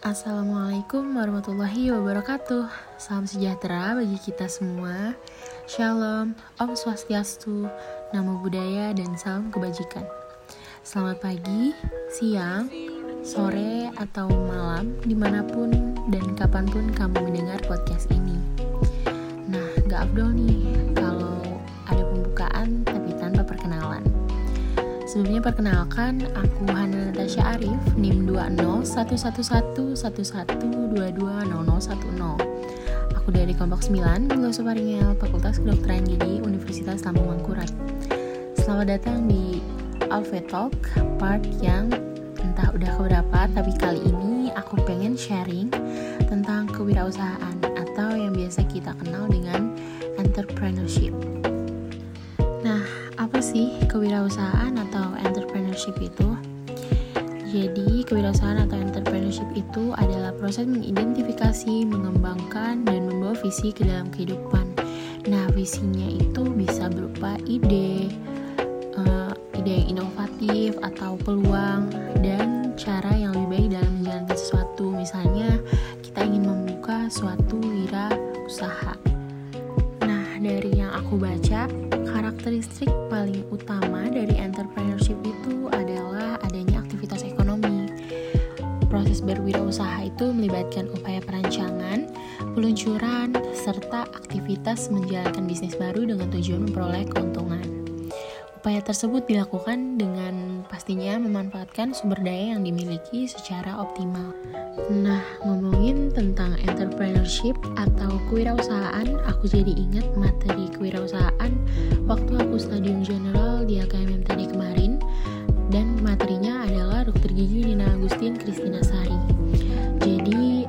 Assalamualaikum warahmatullahi wabarakatuh. Salam sejahtera bagi kita semua. Shalom, Om Swastiastu, Namo Buddhaya, dan salam kebajikan. Selamat pagi, siang, sore, atau malam Di mana pun dan kapan pun kamu mendengar podcast ini. Nah, gak afdol nih Sebelumnya perkenalkan, aku Hana Natasha Arif, NIM 2011111220010. Aku dari kelompok 9, Glosoparingel, Fakultas Kedokteran Gigi, Universitas Lampung Mangkurat. Selamat datang di Alpha Talk, part yang entah udah keberapa, tapi kali ini aku pengen sharing tentang kewirausahaan atau yang biasa kita kenal dengan entrepreneurship. Nah, apa sih kewirausahaan atau entrepreneurship itu? Jadi, kewirausahaan atau entrepreneurship itu adalah proses mengidentifikasi, mengembangkan, dan membawa visi ke dalam kehidupan. Nah, visinya itu bisa berupa ide, uh, ide yang inovatif atau peluang, dan cara yang lebih baik dalam menjalankan sesuatu. Misalnya, kita ingin membuka suatu wira usaha. Nah, dari yang aku baca, karakteristik paling utama dari entrepreneurship itu adalah adanya aktivitas ekonomi. Proses berwirausaha itu melibatkan upaya perancangan, peluncuran, serta aktivitas menjalankan bisnis baru dengan tujuan memperoleh keuntungan. Upaya tersebut dilakukan dengan pastinya memanfaatkan sumber daya yang dimiliki secara optimal. Nah, ngomongin tentang entrepreneurship atau kewirausahaan, aku jadi ingat materi kewirausahaan waktu aku stadium general di AKMM tadi kemarin dan materinya adalah Dr. Gigi Nina Agustin Kristina Sari. Jadi,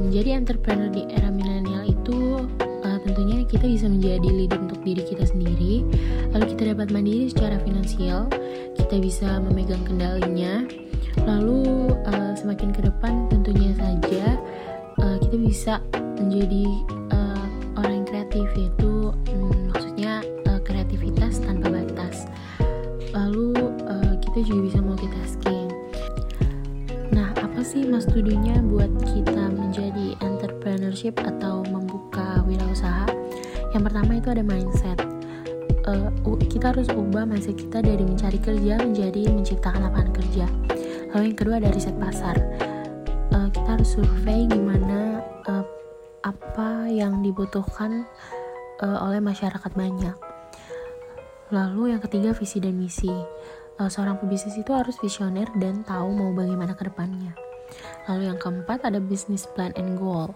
menjadi entrepreneur di era milenial itu uh, tentunya kita bisa menjadi leader untuk diri kita sendiri lalu kita dapat mandiri secara finansial kita bisa memegang kendalinya lalu uh, semakin ke depan tentunya saja uh, kita bisa menjadi uh, orang yang kreatif yaitu um, maksudnya uh, kreativitas tanpa batas lalu uh, kita juga bisa multitasking nah apa sih mas tuduhnya buat kita menjadi entrepreneurship atau membuka wirausaha yang pertama itu ada mindset uh, kita harus ubah mindset kita dari mencari kerja menjadi menciptakan lapangan kerja. Lalu yang kedua ada riset pasar. Uh, kita harus survei yang dibutuhkan uh, oleh masyarakat banyak. Lalu yang ketiga visi dan misi. Uh, seorang pebisnis itu harus visioner dan tahu mau bagaimana ke depannya. Lalu yang keempat ada business plan and goal.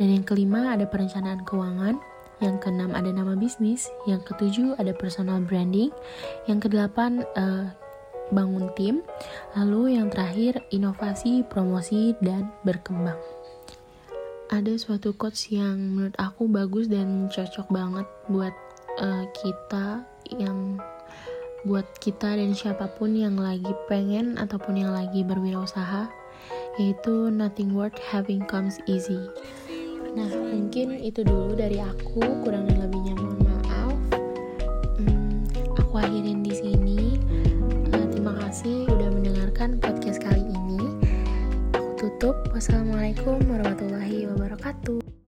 Dan yang kelima ada perencanaan keuangan, yang keenam ada nama bisnis, yang ketujuh ada personal branding, yang kedelapan uh, bangun tim, lalu yang terakhir inovasi, promosi, dan berkembang. Ada suatu quotes yang menurut aku bagus dan cocok banget buat uh, kita yang buat kita dan siapa pun yang lagi pengen ataupun yang lagi berwirausaha yaitu nothing worth having comes easy. Nah, mungkin itu dulu dari aku, kurang dan lebihnya mohon maaf. Hmm, aku akhirin di sini. Uh, terima kasih udah mendengarkan podcast tutup. Wassalamualaikum warahmatullahi wabarakatuh.